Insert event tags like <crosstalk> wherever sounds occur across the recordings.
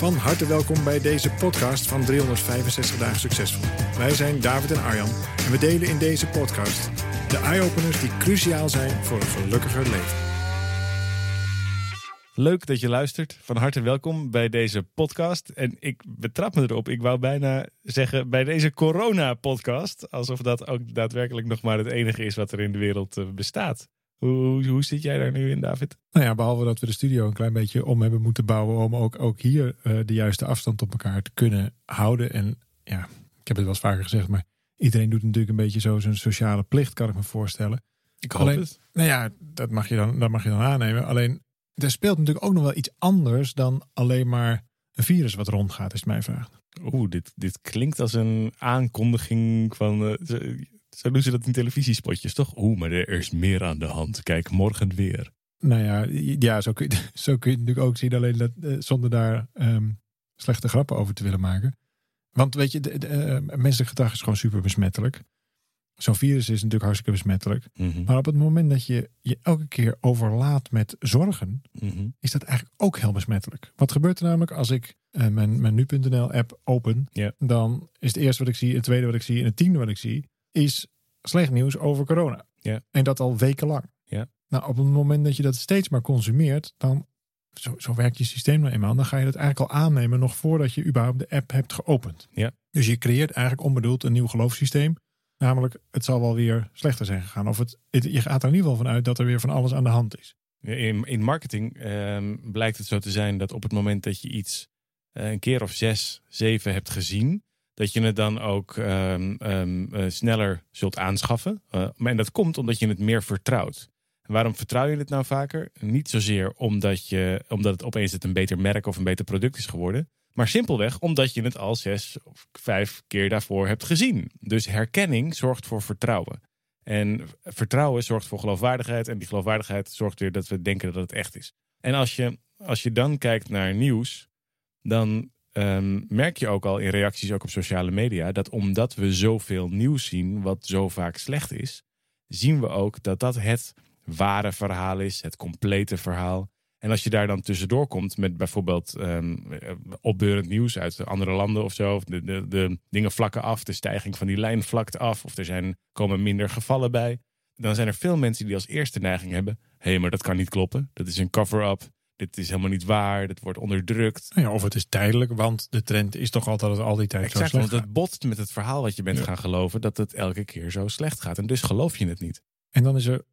Van harte welkom bij deze podcast van 365 dagen succesvol. Wij zijn David en Arjan en we delen in deze podcast de eye-openers die cruciaal zijn voor een gelukkiger leven. Leuk dat je luistert. Van harte welkom bij deze podcast. En ik betrap me erop. Ik wou bijna zeggen bij deze corona-podcast. Alsof dat ook daadwerkelijk nog maar het enige is wat er in de wereld eh, bestaat. Hoe, hoe, zit jij daar nu in, David? Nou ja, behalve dat we de studio een klein beetje om hebben moeten bouwen. om ook, ook hier uh, de juiste afstand op elkaar te kunnen houden. En ja, ik heb het wel eens vaker gezegd, maar iedereen doet natuurlijk een beetje zo zijn sociale plicht, kan ik me voorstellen. Ik hoop Alleen, het. Nou ja, dat mag, je dan, dat mag je dan aannemen. Alleen, er speelt natuurlijk ook nog wel iets anders dan alleen maar een virus wat rondgaat, is mijn vraag. Oeh, dit, dit klinkt als een aankondiging van. Uh, zo doen ze dat in televisiespotjes, toch? Oeh, maar er is meer aan de hand. Kijk, morgen weer. Nou ja, ja zo, kun je, <laughs> zo kun je het natuurlijk ook zien. Alleen dat, uh, zonder daar um, slechte grappen over te willen maken. Want weet je, de, de, uh, menselijk gedrag is gewoon super besmettelijk. Zo'n virus is natuurlijk hartstikke besmettelijk. Mm -hmm. Maar op het moment dat je je elke keer overlaat met zorgen, mm -hmm. is dat eigenlijk ook heel besmettelijk. Wat gebeurt er namelijk als ik uh, mijn, mijn nu.nl app open? Yeah. Dan is het eerste wat ik zie, het tweede wat ik zie en het tiende wat ik zie, is slecht nieuws over corona. Ja. En dat al wekenlang. Ja. Nou, op het moment dat je dat steeds maar consumeert, dan, zo, zo werkt je systeem nou eenmaal, dan ga je dat eigenlijk al aannemen nog voordat je überhaupt de app hebt geopend. Ja. Dus je creëert eigenlijk onbedoeld een nieuw geloofssysteem. Namelijk, het zal wel weer slechter zijn gegaan. Of het, het, je gaat er in ieder geval van uit dat er weer van alles aan de hand is. In, in marketing eh, blijkt het zo te zijn dat op het moment dat je iets uh, een keer of zes, zeven hebt gezien, dat je het dan ook um, um, uh, sneller zult aanschaffen. Uh, en dat komt omdat je het meer vertrouwt. En waarom vertrouw je het nou vaker? Niet zozeer omdat, je, omdat het opeens het een beter merk of een beter product is geworden. Maar simpelweg omdat je het al zes of vijf keer daarvoor hebt gezien. Dus herkenning zorgt voor vertrouwen. En vertrouwen zorgt voor geloofwaardigheid. En die geloofwaardigheid zorgt weer dat we denken dat het echt is. En als je, als je dan kijkt naar nieuws, dan um, merk je ook al in reacties ook op sociale media dat omdat we zoveel nieuws zien wat zo vaak slecht is, zien we ook dat dat het ware verhaal is, het complete verhaal. En als je daar dan tussendoor komt met bijvoorbeeld um, opbeurend nieuws uit andere landen of zo, of de, de, de dingen vlakken af, de stijging van die lijn vlakt af, of er zijn, komen minder gevallen bij, dan zijn er veel mensen die als eerste neiging hebben: hé, hey, maar dat kan niet kloppen, dat is een cover-up, dit is helemaal niet waar, dit wordt onderdrukt. Nou ja, of het is tijdelijk, want de trend is toch altijd dat al die tijd exact, zo slecht want het botst met het verhaal wat je bent ja. gaan geloven, dat het elke keer zo slecht gaat. En dus geloof je het niet. En dan is er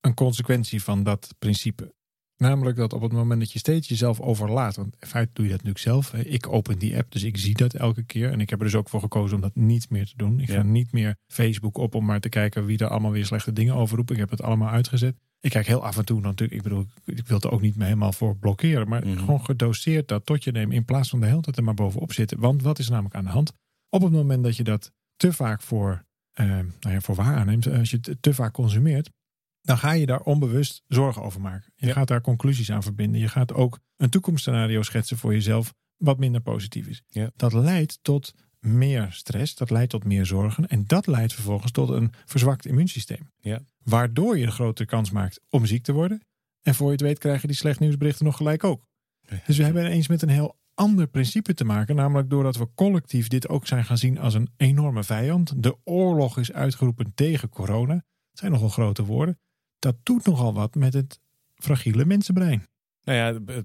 een consequentie van dat principe. Namelijk dat op het moment dat je steeds jezelf overlaat, want in feite doe je dat natuurlijk zelf. Ik open die app, dus ik zie dat elke keer. En ik heb er dus ook voor gekozen om dat niet meer te doen. Ik ja. ga niet meer Facebook op om maar te kijken wie er allemaal weer slechte dingen over roept. Ik heb het allemaal uitgezet. Ik kijk heel af en toe natuurlijk. Ik bedoel, ik wil er ook niet helemaal voor blokkeren. Maar mm -hmm. gewoon gedoseerd dat tot je neemt. In plaats van de hele tijd er maar bovenop zitten. Want wat is namelijk aan de hand? Op het moment dat je dat te vaak voor, uh, nou ja, voor waar aanneemt. Als je het te vaak consumeert. Dan ga je daar onbewust zorgen over maken. Je ja. gaat daar conclusies aan verbinden. Je gaat ook een toekomstscenario schetsen voor jezelf. Wat minder positief is. Ja. Dat leidt tot meer stress, dat leidt tot meer zorgen. En dat leidt vervolgens tot een verzwakt immuunsysteem. Ja. Waardoor je een grotere kans maakt om ziek te worden. En voor je het weet krijg je die slecht nieuwsberichten nog gelijk ook. Dus we hebben eens met een heel ander principe te maken. Namelijk doordat we collectief dit ook zijn gaan zien als een enorme vijand. De oorlog is uitgeroepen tegen corona. Dat zijn nogal grote woorden. Dat doet nogal wat met het fragiele mensenbrein. Nou ja,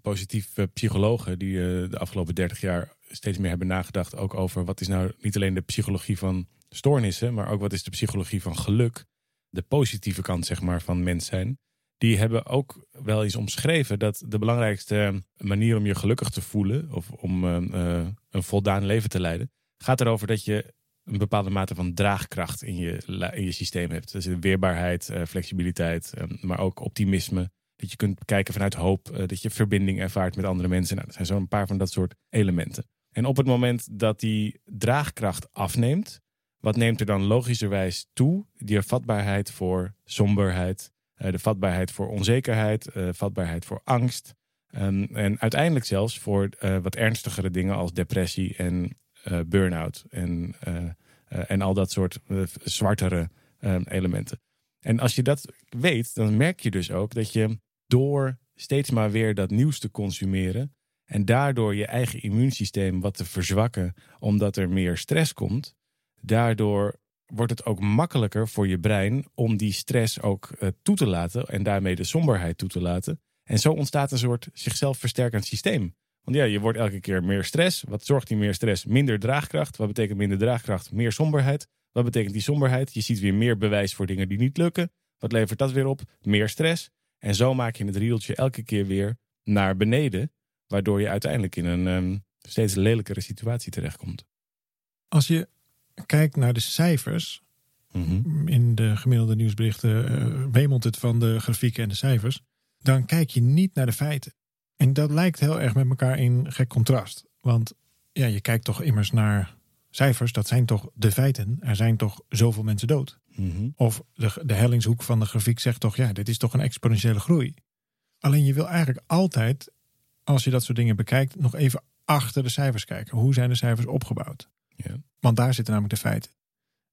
positief uh, psychologen die uh, de afgelopen 30 jaar steeds meer hebben nagedacht ook over wat is nou niet alleen de psychologie van stoornissen, maar ook wat is de psychologie van geluk, de positieve kant zeg maar van mens zijn. Die hebben ook wel eens omschreven dat de belangrijkste manier om je gelukkig te voelen of om uh, een voldaan leven te leiden, gaat erover dat je een bepaalde mate van draagkracht in je, in je systeem hebt. Dus weerbaarheid, flexibiliteit, maar ook optimisme. Dat je kunt kijken vanuit hoop, eh, dat je verbinding ervaart met andere mensen. Nou, dat zijn zo'n paar van dat soort elementen. En op het moment dat die draagkracht afneemt, wat neemt er dan logischerwijs toe? Die vatbaarheid voor somberheid, eh, de vatbaarheid voor onzekerheid, eh, vatbaarheid voor angst. Um, en uiteindelijk zelfs voor wat ernstigere dingen als depressie en uh, burn-out. En, en al dat soort zwartere ehm, elementen. En als je dat weet, dan merk je dus ook dat je door steeds maar weer dat nieuws te consumeren. En daardoor je eigen immuunsysteem wat te verzwakken, omdat er meer stress komt. Daardoor wordt het ook makkelijker voor je brein om die stress ook toe te laten. En daarmee de somberheid toe te laten. En zo ontstaat een soort zichzelf versterkend systeem. Want ja, je wordt elke keer meer stress. Wat zorgt die meer stress? Minder draagkracht. Wat betekent minder draagkracht? Meer somberheid. Wat betekent die somberheid? Je ziet weer meer bewijs voor dingen die niet lukken. Wat levert dat weer op? Meer stress. En zo maak je het rieltje elke keer weer naar beneden. Waardoor je uiteindelijk in een um, steeds lelijkere situatie terechtkomt. Als je kijkt naar de cijfers. Mm -hmm. In de gemiddelde nieuwsberichten uh, wemelt het van de grafieken en de cijfers dan kijk je niet naar de feiten. En dat lijkt heel erg met elkaar in gek contrast. Want ja, je kijkt toch immers naar cijfers, dat zijn toch de feiten. Er zijn toch zoveel mensen dood. Mm -hmm. Of de, de hellingshoek van de grafiek zegt toch, ja, dit is toch een exponentiële groei. Alleen je wil eigenlijk altijd, als je dat soort dingen bekijkt, nog even achter de cijfers kijken. Hoe zijn de cijfers opgebouwd? Want daar zitten namelijk de feiten.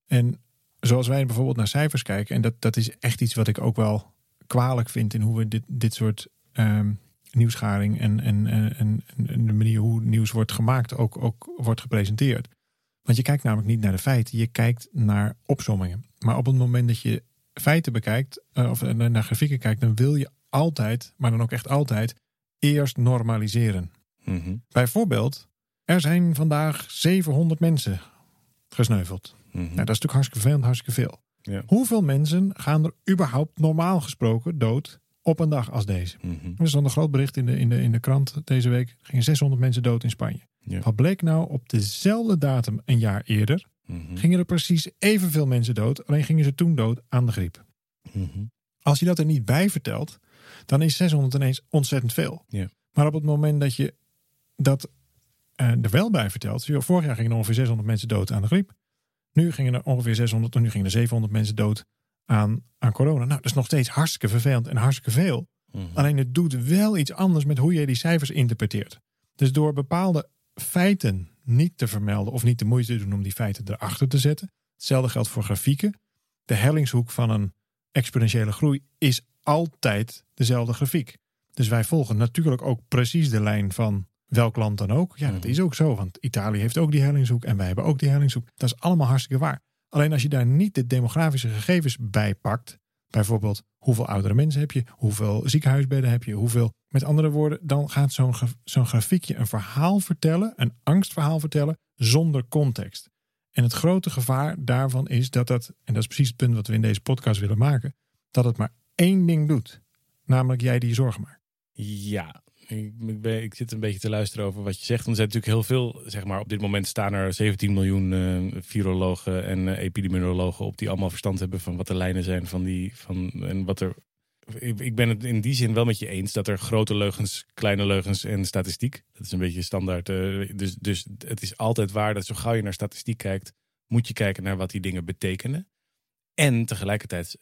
En zoals wij bijvoorbeeld naar cijfers kijken, en dat, dat is echt iets wat ik ook wel kwalijk vind in hoe we dit, dit soort um, nieuwsgaring en, en, en, en, de manier hoe nieuws wordt gemaakt ook, ook wordt gepresenteerd. Want je kijkt namelijk niet naar de feiten, je kijkt naar opsommingen. Maar op het moment dat je feiten bekijkt, uh, of naar grafieken kijkt, dan wil je altijd, maar dan ook echt altijd, eerst normaliseren. Mm -hmm. Bijvoorbeeld, er zijn vandaag 700 mensen gesneuveld. Mm -hmm. nou, dat is natuurlijk hartstikke veel, hartstikke veel. Ja. Hoeveel mensen gaan er überhaupt normaal gesproken dood op een dag als deze? Mm -hmm. Er dan een groot bericht in de, in, de, in de krant deze week. Er gingen 600 mensen dood in Spanje. Ja. Wat bleek nou op dezelfde datum een jaar eerder? Mm -hmm. Gingen er precies evenveel mensen dood. Alleen gingen ze toen dood aan de griep. Mm -hmm. Als je dat er niet bij vertelt, dan is 600 ineens ontzettend veel. Ja. Maar op het moment dat je dat uh, er wel bij vertelt. Vorig jaar gingen er ongeveer 600 mensen dood aan de griep. Nu gingen er ongeveer 600, nu gingen er 700 mensen dood aan, aan corona. Nou, dat is nog steeds hartstikke vervelend en hartstikke veel. Mm -hmm. Alleen het doet wel iets anders met hoe je die cijfers interpreteert. Dus door bepaalde feiten niet te vermelden of niet de moeite te doen om die feiten erachter te zetten. Hetzelfde geldt voor grafieken. De hellingshoek van een exponentiële groei is altijd dezelfde grafiek. Dus wij volgen natuurlijk ook precies de lijn van welk land dan ook. Ja, dat is ook zo, want Italië heeft ook die hellingshoek en wij hebben ook die hellingshoek. Dat is allemaal hartstikke waar. Alleen als je daar niet de demografische gegevens bij pakt, bijvoorbeeld hoeveel oudere mensen heb je, hoeveel ziekenhuisbedden heb je, hoeveel, met andere woorden, dan gaat zo'n zo'n grafiekje een verhaal vertellen, een angstverhaal vertellen, zonder context. En het grote gevaar daarvan is dat dat, en dat is precies het punt wat we in deze podcast willen maken, dat het maar één ding doet, namelijk jij die je zorgen maakt. Ja, ik, ik, zit een beetje te luisteren over wat je zegt. Want er zijn natuurlijk heel veel, zeg maar, op dit moment staan er 17 miljoen uh, virologen en uh, epidemiologen op die allemaal verstand hebben van wat de lijnen zijn van die, van, en wat er. Ik, ben het in die zin wel met je eens dat er grote leugens, kleine leugens en statistiek. Dat is een beetje standaard. Uh, dus, dus het is altijd waar dat zo gauw je naar statistiek kijkt, moet je kijken naar wat die dingen betekenen. En tegelijkertijd,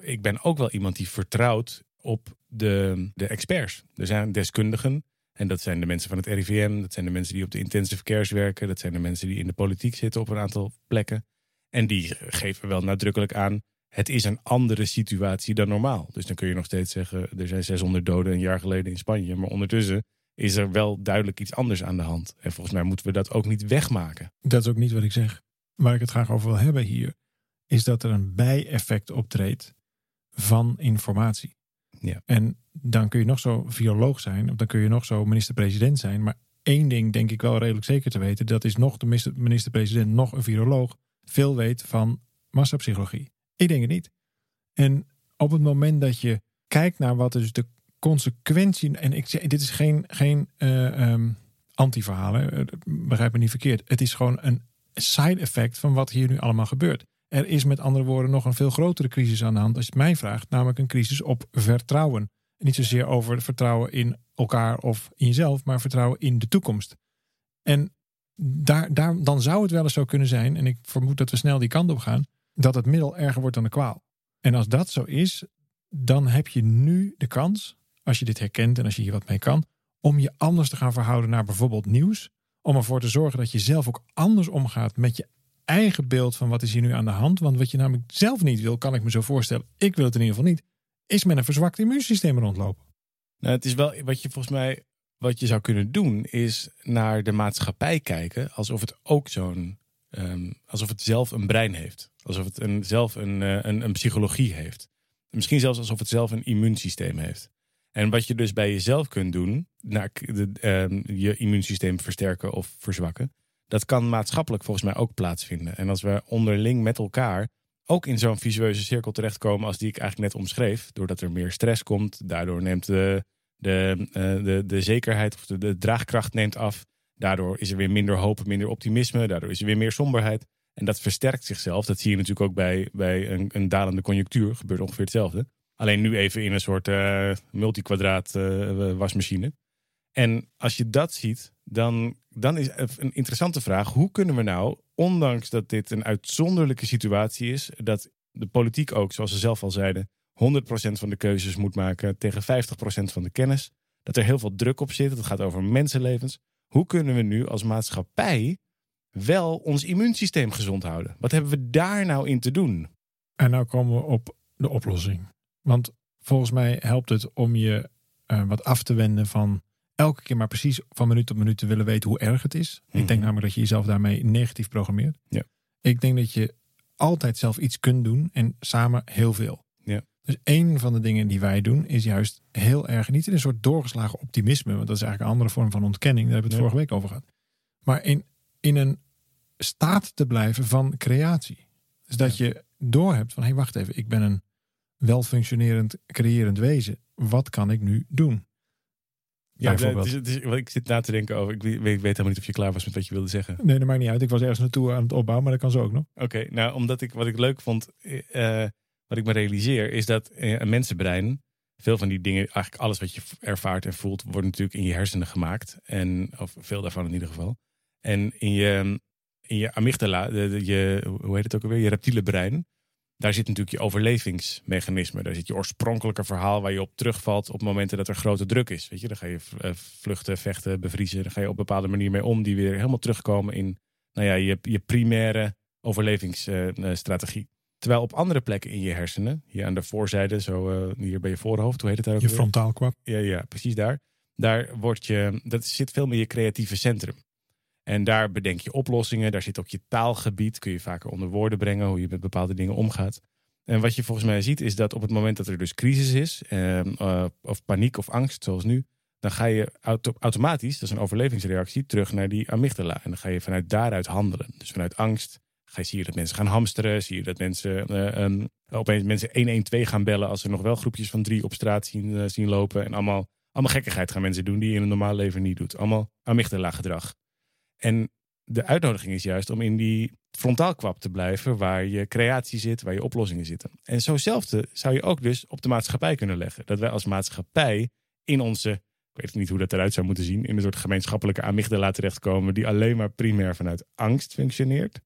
ik ben ook wel iemand die vertrouwt op de, de experts. Er zijn deskundigen. En dat zijn de mensen van het RIVM. Dat zijn de mensen die op de intensive cares werken. Dat zijn de mensen die in de politiek zitten op een aantal plekken. En die geven wel nadrukkelijk aan. Het is een andere situatie dan normaal. Dus dan kun je nog steeds zeggen. Er zijn 600 doden een jaar geleden in Spanje. Maar ondertussen is er wel duidelijk iets anders aan de hand. En volgens mij moeten we dat ook niet wegmaken. Dat is ook niet wat ik zeg. Waar ik het graag over wil hebben hier. Is dat er een bijeffect optreedt van informatie. Ja. En dan kun je nog zo viroloog zijn, of dan kun je nog zo minister-president zijn. Maar één ding denk ik wel redelijk zeker te weten: dat is nog de minister-president, nog een viroloog, veel weet van massapsychologie. Ik denk het niet. En op het moment dat je kijkt naar wat dus de consequentie. En ik dit is geen, geen uh, um, anti-verhaal, hè? begrijp me niet verkeerd. Het is gewoon een side effect van wat hier nu allemaal gebeurt. Er is met andere woorden nog een veel grotere crisis aan de hand als je het mij vraagt, namelijk een crisis op vertrouwen. niet zozeer over vertrouwen in elkaar of in jezelf, maar vertrouwen in de toekomst. En daar, daar, dan zou het wel eens zo kunnen zijn, en ik vermoed dat we snel die kant op gaan, dat het middel erger wordt dan de kwaal. En als dat zo is, dan heb je nu de kans, als je dit herkent en als je hier wat mee kan, om je anders te gaan verhouden naar bijvoorbeeld nieuws. Om ervoor te zorgen dat je zelf ook anders omgaat met je eigen beeld van wat is hier nu aan de hand. Want wat je namelijk zelf niet wil, kan ik me zo voorstellen, ik wil het in ieder geval niet, is met een verzwakt immuunsysteem rondlopen. Nou, het is wel wat je volgens mij, wat je zou kunnen doen, is naar de maatschappij kijken alsof het ook zo'n, ehm, alsof het zelf een brein heeft. Alsof het een, zelf een, eh, een, een psychologie heeft. Misschien zelfs alsof het zelf een immuunsysteem heeft. En wat je dus bij jezelf kunt doen, naar ehm, je immuunsysteem versterken of verzwakken, dat kan maatschappelijk volgens mij ook plaatsvinden. En als we onderling met elkaar ook in zo'n visueuze cirkel terechtkomen als die ik eigenlijk net omschreef, doordat er meer stress komt, daardoor neemt de, de, eh, de, de zekerheid of de, de draagkracht neemt af. Daardoor is er weer minder hoop, minder optimisme, daardoor is er weer meer somberheid. En dat versterkt zichzelf. Dat zie je natuurlijk ook bij, bij een, een dalende conjunctuur. Gebeurt ongeveer hetzelfde. Alleen nu even in een soort uh, multikwadraat uh, wasmachine. En als je dat ziet, dan, dan is een interessante vraag. Hoe kunnen we nou, ondanks dat dit een uitzonderlijke situatie is, dat de politiek ook, zoals ze zelf al zeiden, 100% van de keuzes moet maken tegen 50% van de kennis. Dat er heel veel druk op zit. Het gaat over mensenlevens. Hoe kunnen we nu als maatschappij wel ons immuunsysteem gezond houden? Wat hebben we daar nou in te doen? En nou komen we op de oplossing. Want volgens mij helpt het om je uh, wat af te wenden van elke keer maar precies van minuut tot minuut te willen weten hoe erg het is. Ik denk Mhm. namelijk dat je jezelf daarmee negatief programmeert. Ja. Ik denk dat je altijd zelf iets kunt doen en samen heel veel. Ja. Dus een van de dingen die wij doen is juist heel erg, niet in een soort doorgeslagen optimisme, want dat is eigenlijk een andere vorm van ontkenning, daar hebben we het Ja. vorige week over gehad. Maar in, in een staat te blijven van creatie. Dus dat je doorhebt van, hé hey, wacht even, ik ben een welfunctionerend, creërend wezen. Wat kan ik nu doen? Ja, Bijvoorbeeld. het is, het is- ik zit na te denken over. Ik weet, ik weet helemaal niet of je klaar was met wat je wilde zeggen. Nee, dat maakt niet uit. Ik was ergens naartoe aan het opbouwen, maar dat kan zo ook nog. Oké, nou, omdat ik wat ik leuk vond, eh, wat ik me realiseer, is dat eh, een mensenbrein, veel van die dingen, eigenlijk alles wat je ervaart en voelt, wordt natuurlijk in je hersenen gemaakt. En, of veel daarvan in ieder geval. En in je, in je amygdala, de, de- je, hoe heet het ook alweer, je reptiele brein, daar zit natuurlijk je overlevingsmechanisme. Daar zit je oorspronkelijke verhaal waar je op terugvalt op momenten dat er grote druk is. Weet je, dan ga je eh, vluchten, vechten, bevriezen. Dan ga je op een bepaalde manier mee om, die weer helemaal terugkomen in nou ja, je, je primaire overlevingsstrategie. Terwijl op andere plekken in je hersenen, hier aan de voorzijde, zo eh, hier bij je voorhoofd, hoe heet het daar ook Je weer? frontaal kwap. Ja, ja, precies daar. Daar wordt je, dat zit veel meer je creatieve centrum. En daar bedenk je oplossingen. Daar zit ook je taalgebied. Kun je vaker onder woorden brengen hoe je met bepaalde dingen omgaat. En wat je volgens mij ziet is dat op het moment dat er dus crisis is, ehm, eh, of paniek of angst zoals nu, dan ga je auto- automatisch, dat is een overlevingsreactie, terug naar die amygdala. En dan ga je vanuit daaruit handelen. Dus vanuit angst ga je, zie je dat mensen gaan hamsteren. Zie je dat mensen eh, ehm, opeens mensen 112 gaan bellen als er nog wel groepjes van drie op straat zien, eh, zien lopen. En allemaal, allemaal gekkigheid gaan mensen doen die je in een normaal leven niet doet. Allemaal amygdala gedrag. En de uitnodiging is juist om in die frontaalkwap te blijven, waar je creatie zit, waar je oplossingen zitten. En zo'zelfde zou je ook dus op de maatschappij kunnen leggen. Dat wij als maatschappij in onze, ik weet niet hoe dat eruit zou moeten zien, in een soort gemeenschappelijke amygdala terechtkomen, die alleen maar primair vanuit angst functioneert.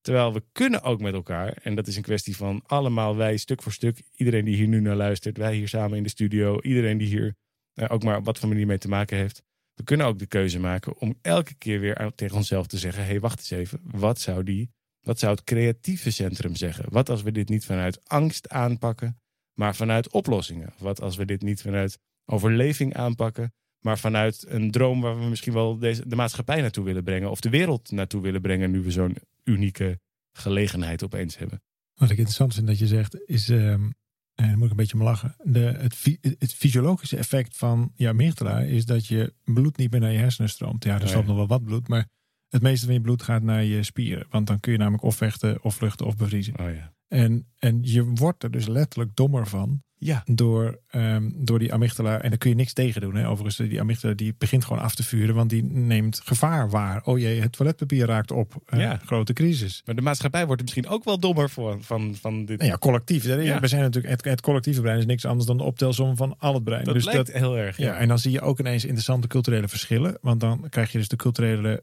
Terwijl we kunnen ook met elkaar, en dat is een kwestie van allemaal wij stuk voor stuk, iedereen die hier nu naar luistert, wij hier samen in de studio, iedereen die hier eh, ook maar op wat voor manier mee te maken heeft. We kunnen ook de keuze maken om elke keer weer tegen onszelf te zeggen: hé, hey, wacht eens even. Wat zou, die, wat zou het creatieve centrum zeggen? Wat als we dit niet vanuit angst aanpakken, maar vanuit oplossingen? Wat als we dit niet vanuit overleving aanpakken, maar vanuit een droom waar we misschien wel deze, de maatschappij naartoe willen brengen of de wereld naartoe willen brengen, nu we zo'n unieke gelegenheid opeens hebben? Wat ik interessant vind dat je zegt, is, ehm, en dan moet ik een beetje om lachen, de, het, fy- het fysiologische effect van je amygdala is dat je bloed niet meer naar je hersenen stroomt. Ja, er Oh, stroomt nog wel wat bloed, maar het meeste van je bloed gaat naar je spieren. Want dan kun je namelijk of vechten, of vluchten, of bevriezen. Oh ja. En, en je wordt er dus letterlijk dommer van Ja. door, ehm, door die amygdala. En daar kun je niks tegen doen. Hè. Overigens, die amygdala die begint gewoon af te vuren, want die neemt gevaar waar. Oh jee, het toiletpapier raakt op. Ja. Grote crisis. Maar de maatschappij wordt er misschien ook wel dommer voor van, van dit. Nou ja, collectief. Ja. We zijn natuurlijk, het, het collectieve brein is niks anders dan de optelsom van al het brein. dat dus lijkt dat, heel erg. ja, en dan zie je ook ineens interessante culturele verschillen. Want dan krijg je dus de culturele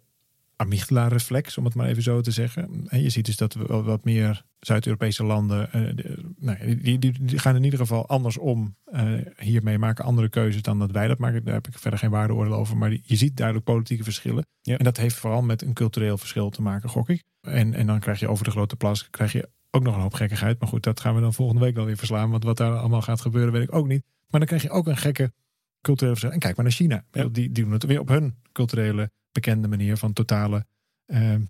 amygdala-reflex, om het maar even zo te zeggen. En je ziet dus dat we wat meer Zuid-Europese landen, eh, nou, die, die, die gaan in ieder geval anders om eh, hiermee, maken andere keuzes dan dat wij dat maken. Daar heb ik verder geen waardeoordeel over, maar je ziet duidelijk politieke verschillen. Ja. En dat heeft vooral met een cultureel verschil te maken, gok ik. En, en dan krijg je over de grote plas, krijg je ook nog een hoop gekkigheid. Maar goed, dat gaan we dan volgende week wel weer verslaan, want wat daar allemaal gaat gebeuren, weet ik ook niet. Maar dan krijg je ook een gekke culturele verschil. En kijk maar naar China. Die, die doen het weer op hun culturele bekende manier van totale, ehm,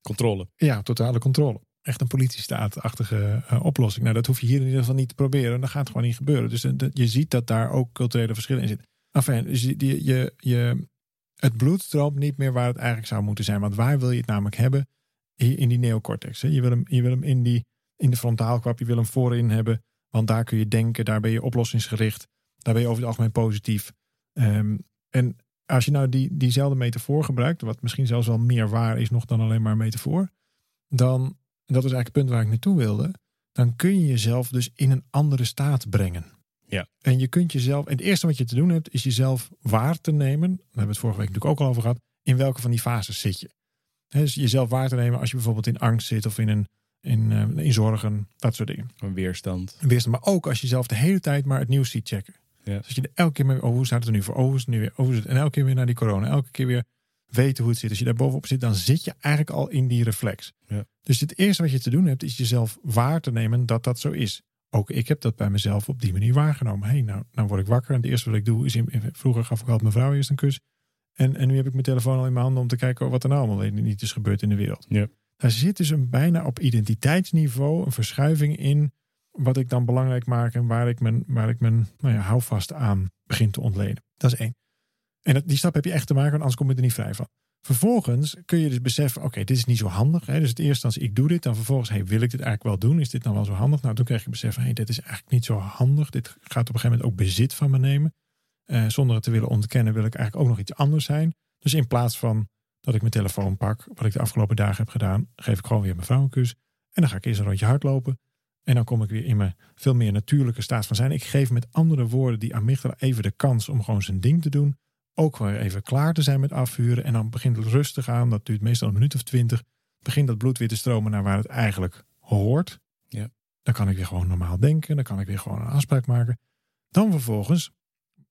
Controle. ja, totale controle. Echt een politiestaatachtige eh, oplossing. Nou, dat hoef je hier in ieder geval niet te proberen. Dat gaat gewoon niet gebeuren. Dus eh, je ziet dat daar ook culturele verschillen in zitten. Enfin, dus je, je, je, het bloed stroomt niet meer waar het eigenlijk zou moeten zijn. Want waar wil je het namelijk hebben? In die neocortex. Hè? Je wil hem, je wil hem in, die, in de frontaalkwap. Je wil hem voorin hebben. Want daar kun je denken. Daar ben je oplossingsgericht. Daar ben je over het algemeen positief. Ehm, en als je nou die, diezelfde metafoor gebruikt. Wat misschien zelfs wel meer waar is nog dan alleen maar een metafoor. Dan, dat is eigenlijk het punt waar ik naartoe wilde. Dan kun je jezelf dus in een andere staat brengen. Ja. En je kunt jezelf, en het eerste wat je te doen hebt, is jezelf waar te nemen. Daar hebben we het vorige week natuurlijk ook al over gehad. In welke van die fases zit je? Dus jezelf waar te nemen als je bijvoorbeeld in angst zit of in, een, in, eh, in zorgen, dat soort dingen. Een weerstand. Weerstand, maar ook als je zelf de hele tijd maar het nieuws ziet checken. Ja. Dus als je er elke keer mee, oh, hoe staat het er nu voor? Oh, hoe is het nu weer? Oh, hoe is het? En elke keer weer naar die corona. Elke keer weer weten hoe het zit. Als je daar bovenop zit, dan zit je eigenlijk al in die reflex. Ja. Dus het eerste wat je te doen hebt, is jezelf waar te nemen dat dat zo is. Ook ik heb dat bij mezelf op die manier waargenomen. hey, nou, nou word ik wakker. En het eerste wat ik doe is, in, vroeger gaf ik altijd mijn vrouw eerst een kus. En, en nu heb ik mijn telefoon al in mijn handen om te kijken wat er nou allemaal niet is gebeurd in de wereld. Ja. Daar zit dus een bijna op identiteitsniveau een verschuiving in wat ik dan belangrijk maak en waar ik mijn, waar ik mijn nou ja, houvast aan begin te ontleden. Dat is één. En die stap heb je echt te maken, want anders kom je er niet vrij van. Vervolgens kun je dus beseffen, oké, dit is niet zo handig. Hè? Dus het eerste als ik doe dit, dan vervolgens, hey, wil ik dit eigenlijk wel doen? Is dit nou wel zo handig? Nou, toen krijg je besef, hey, dit is eigenlijk niet zo handig. Dit gaat op een gegeven moment ook bezit van me nemen. Eh, zonder het te willen ontkennen, wil ik eigenlijk ook nog iets anders zijn. Dus in plaats van dat ik mijn telefoon pak, wat ik de afgelopen dagen heb gedaan, geef ik gewoon weer mijn vrouw een kus. En dan ga ik eerst een rondje hardlopen. En dan kom ik weer in mijn veel meer natuurlijke staat van zijn. Ik geef met andere woorden die amygdala even de kans om gewoon zijn ding te doen. Ook weer even klaar te zijn met afvuren. En dan begint het rustig aan. Dat duurt meestal een minuut of twintig. Begint dat bloed weer te stromen naar waar het eigenlijk hoort. Ja. Dan kan ik weer gewoon normaal denken. Dan kan ik weer gewoon een afspraak maken. Dan vervolgens.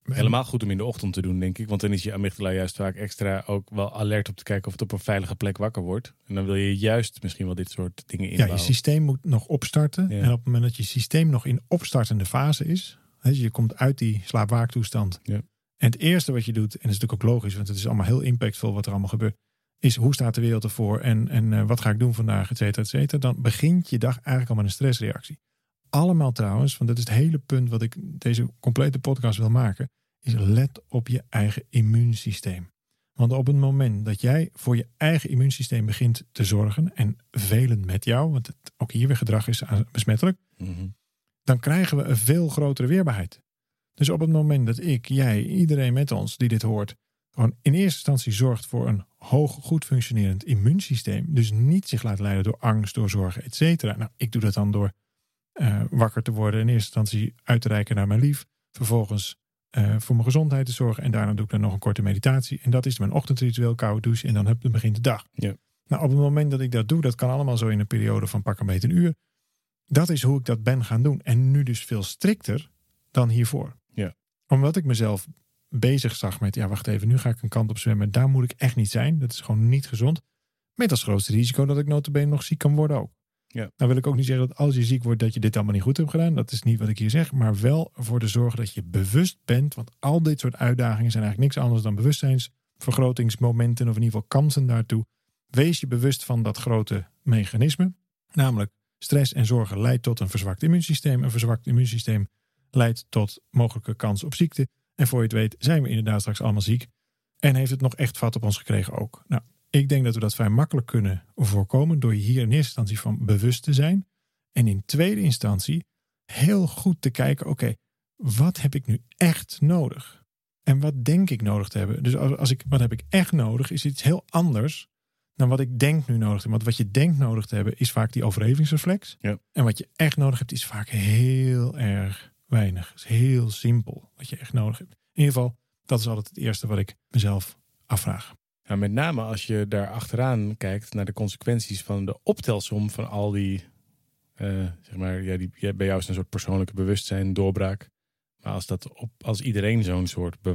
Helemaal goed om in de ochtend te doen, denk ik. Want dan is je amygdala juist vaak extra ook wel alert op te kijken of het op een veilige plek wakker wordt. En dan wil je juist misschien wel dit soort dingen Ja, inbouwen. je systeem moet nog opstarten. Ja. En op het moment dat je systeem nog in opstartende fase is. Hè, dus je komt uit die slaapwaaktoestand. Ja. En het eerste wat je doet, en dat is natuurlijk ook logisch, want het is allemaal heel impactvol wat er allemaal gebeurt. Is hoe staat de wereld ervoor en, en eh, wat ga ik doen vandaag, et cetera, et cetera. Dan begint je dag eigenlijk al met een stressreactie. Allemaal trouwens, want dat is het hele punt wat ik deze complete podcast wil maken. Is let op je eigen immuunsysteem. Want op het moment dat jij voor je eigen immuunsysteem begint te zorgen, en velen met jou, want het, ook hier weer gedrag is besmettelijk, Mhm. dan krijgen we een veel grotere weerbaarheid. Dus op het moment dat ik, jij, iedereen met ons die dit hoort, gewoon in eerste instantie zorgt voor een hoog, goed functionerend immuunsysteem, dus niet zich laat leiden door angst, door zorgen, et cetera. Nou, ik doe dat dan door eh, wakker te worden, in eerste instantie uit te reiken naar mijn lief, vervolgens eh, voor mijn gezondheid te zorgen en daarna doe ik dan nog een korte meditatie. En dat is mijn ochtendritueel, koude douche en dan heb, dan begint de dag. Ja. Nou, op het moment dat ik dat doe, dat kan allemaal zo in een periode van pak een beetje een uur. Dat is hoe ik dat ben gaan doen. En nu dus veel strikter dan hiervoor. Ja. Omdat ik mezelf bezig zag met, ja wacht even, nu ga ik een kant op zwemmen. Daar moet ik echt niet zijn. Dat is gewoon niet gezond. Met als grootste risico dat ik notabene nog ziek kan worden ook. Ja. Nou wil ik ook niet zeggen dat als je ziek wordt dat je dit allemaal niet goed hebt gedaan. Dat is niet wat ik hier zeg. Maar wel voor de zorg dat je bewust bent. Want al dit soort uitdagingen zijn eigenlijk niks anders dan bewustzijnsvergrotingsmomenten. Of in ieder geval kansen daartoe. Wees je bewust van dat grote mechanisme. Namelijk stress en zorgen leidt tot een verzwakt immuunsysteem. Een verzwakt immuunsysteem leidt tot mogelijke kans op ziekte. En voor je het weet zijn we inderdaad straks allemaal ziek. En heeft het nog echt vat op ons gekregen ook. Nou, ik denk dat we dat vrij makkelijk kunnen voorkomen door je hier in eerste instantie van bewust te zijn. En in tweede instantie heel goed te kijken, oké, wat heb ik nu echt nodig? En wat denk ik nodig te hebben? Dus als, als ik, wat heb ik echt nodig, is iets heel anders dan wat ik denk nu nodig te hebben. Want wat je denkt nodig te hebben, is vaak die overlevingsreflex. Ja. En wat je echt nodig hebt, is vaak heel erg weinig. Het is heel simpel wat je echt nodig hebt. In ieder geval, dat is altijd het eerste wat ik mezelf afvraag. Ja, met name als je daar achteraan kijkt naar de consequenties van de optelsom van al die, eh, zeg maar, ja, die, bij jou is een soort persoonlijke bewustzijn, doorbraak. Maar als, dat op, als iedereen zo'n soort eh,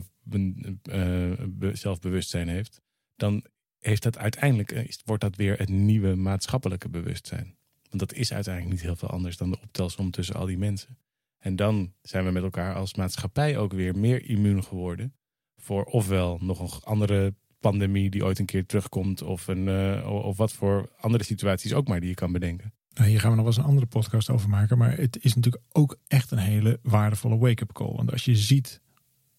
be- zelfbewustzijn heeft, dan heeft dat uiteindelijk, eh, wordt dat weer het nieuwe maatschappelijke bewustzijn. Want dat is uiteindelijk niet heel veel anders dan de optelsom tussen al die mensen. En dan zijn we met elkaar als maatschappij ook weer meer immuun geworden voor ofwel nog een andere pandemie die ooit een keer terugkomt, of, een, eh, of wat voor andere situaties ook maar die je kan bedenken. Nou, hier gaan we nog wel eens een andere podcast over maken. Maar het is natuurlijk ook echt een hele waardevolle wake-up call. Want als je ziet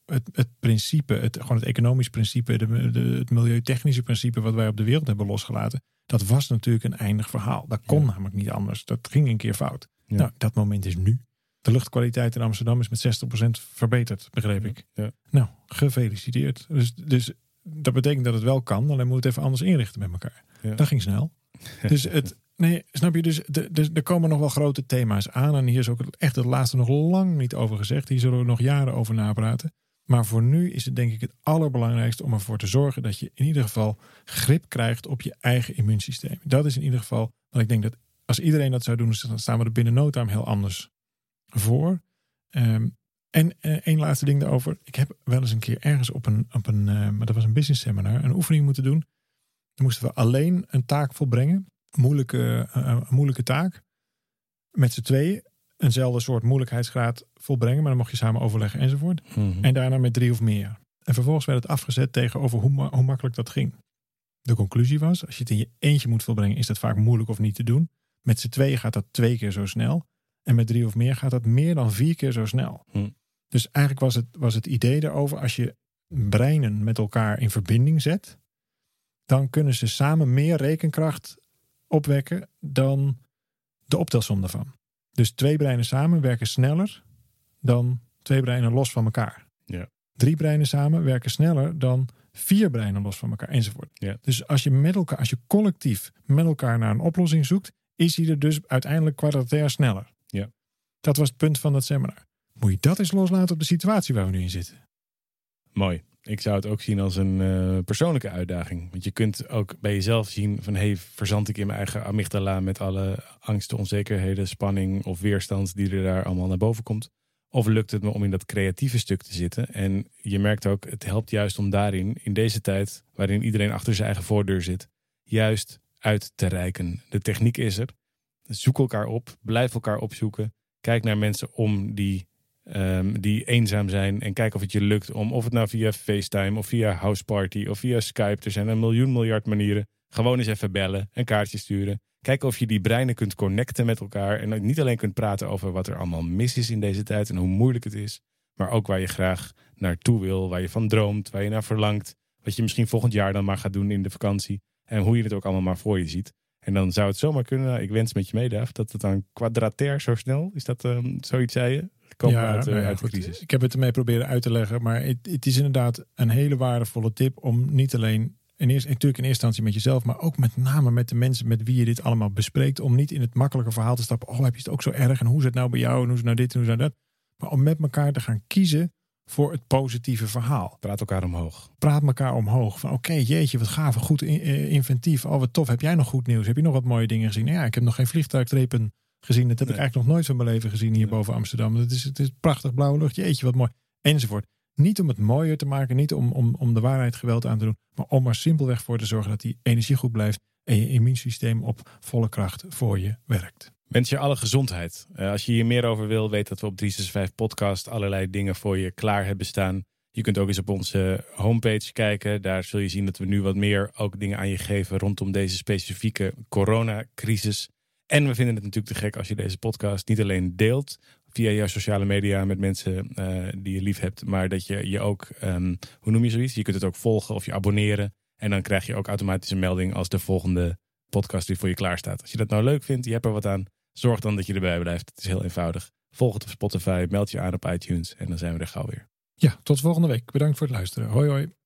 het, het principe, het, gewoon het economisch principe, de, de, het milieutechnische principe wat wij op de wereld hebben losgelaten. Dat was natuurlijk een eindig verhaal. Dat kon Ja. namelijk niet anders. Dat ging een keer fout. Ja. Nou, dat moment is nu. De luchtkwaliteit in Amsterdam is met 60% verbeterd, begreep ik. Ja. Nou, gefeliciteerd. Dus, dus dat betekent dat het wel kan, alleen moet het even anders inrichten met elkaar. Ja. Dat ging snel. <laughs> Dus het, nee, snap je? Dus er komen nog wel grote thema's aan. En hier is ook echt het laatste nog lang niet over gezegd. Hier zullen we nog jaren over napraten. Maar voor nu is het denk ik het allerbelangrijkste om ervoor te zorgen dat je in ieder geval grip krijgt op je eigen immuunsysteem. Dat is in ieder geval wat ik denk dat als iedereen dat zou doen, dan staan we er binnen no time heel anders voor. Ehm, en eh, één laatste ding daarover. Ik heb wel eens een keer ergens op een, op een eh, maar dat was een business seminar, een oefening moeten doen. Dan moesten we alleen een taak volbrengen. Moeilijke, eh, een moeilijke taak. Met z'n tweeën. Eenzelfde soort moeilijkheidsgraad volbrengen. Maar dan mocht je samen overleggen enzovoort. Mhm. En daarna met drie of meer. En vervolgens werd het afgezet tegenover hoe, ma- hoe makkelijk dat ging. De conclusie was, als je het in je eentje moet volbrengen, is dat vaak moeilijk of niet te doen. Met z'n tweeën gaat dat twee keer zo snel. En met drie of meer gaat dat meer dan vier keer zo snel. Hm. Dus eigenlijk was het, was het idee daarover, als je breinen met elkaar in verbinding zet, dan kunnen ze samen meer rekenkracht opwekken dan de optelsom daarvan. Dus twee breinen samen werken sneller dan twee breinen los van elkaar. Ja. Drie breinen samen werken sneller dan vier breinen los van elkaar enzovoort. Ja. Dus als je met elkaar, als je collectief met elkaar naar een oplossing zoekt, is die er dus uiteindelijk kwadratair sneller. Ja. Dat was het punt van dat seminar. Moet je dat eens loslaten op de situatie waar we nu in zitten? Mooi. Ik zou het ook zien als een eh, persoonlijke uitdaging. Want je kunt ook bij jezelf zien van... hey, verzand ik in mijn eigen amygdala met alle angsten, onzekerheden, spanning of weerstand die er daar allemaal naar boven komt? Of lukt het me om in dat creatieve stuk te zitten? En je merkt ook, het helpt juist om daarin, in deze tijd waarin iedereen achter zijn eigen voordeur zit, juist uit te reiken. De techniek is er. Zoek elkaar op, blijf elkaar opzoeken. Kijk naar mensen om die Ehm, die eenzaam zijn. En kijken of het je lukt om, of het nou via FaceTime of via Houseparty of via Skype. Er zijn een miljoen miljard manieren. Gewoon eens even bellen, een kaartje sturen. Kijken of je die breinen kunt connecten met elkaar. En niet alleen kunt praten over wat er allemaal mis is in deze tijd en hoe moeilijk het is. Maar ook waar je graag naartoe wil, waar je van droomt, waar je naar verlangt. Wat je misschien volgend jaar dan maar gaat doen in de vakantie. En hoe je het ook allemaal maar voor je ziet. En dan zou het zomaar kunnen, ik wens met je mee, Daaf, dat het dan kwadratair zo snel, is dat ehm, zoiets zei je? Komen we uit, eh, nou ja, uit de crisis. Ik heb het ermee proberen uit te leggen. Maar het, het is inderdaad een hele waardevolle tip om niet alleen in eerste, natuurlijk in eerste instantie met jezelf, maar ook met name met de mensen met wie je dit allemaal bespreekt. Om niet in het makkelijke verhaal te stappen. Oh, heb je het ook zo erg? En hoe is het nou bij jou? En hoe is het nou dit en hoe is het nou dat? Maar om met elkaar te gaan kiezen voor het positieve verhaal. Praat elkaar omhoog. Praat elkaar omhoog. Van oké, jeetje, wat gaaf, goed in- eh, inventief. Oh, wat tof. Heb jij nog goed nieuws? Heb je nog wat mooie dingen gezien? Ja, ik heb nog geen vliegtuigtrepen gezien. Dat heb ik eigenlijk nog nooit van mijn leven gezien hier boven Amsterdam. Het is, het is prachtig blauwe lucht. Jeetje, wat mooi. Enzovoort. Niet om het mooier te maken, niet om, om, om de waarheid geweld aan te doen, maar om er simpelweg voor te zorgen dat die energie goed blijft en je immuunsysteem op volle kracht voor je werkt. Wens je alle gezondheid. Eh, als je hier meer over wil, weet dat we op 365 Podcast allerlei dingen voor je klaar hebben staan. Je kunt ook eens op onze homepage kijken. Daar zul je zien dat we nu wat meer ook dingen aan je geven rondom deze specifieke coronacrisis. En we vinden het natuurlijk te gek als je deze podcast niet alleen deelt via jouw sociale media met mensen eh, die je lief hebt, maar dat je je ook, ehm, hoe noem je zoiets? Je kunt het ook volgen of je abonneren. En dan krijg je ook automatisch een melding als de volgende podcast weer voor je klaar staat. Als je dat nou leuk vindt, je hebt er wat aan, Zorg dan dat je erbij blijft. Het is heel eenvoudig. Volg het op Spotify, meld je aan op iTunes en dan zijn we er gauw weer. Ja, tot volgende week. Bedankt voor het luisteren. Hoi hoi.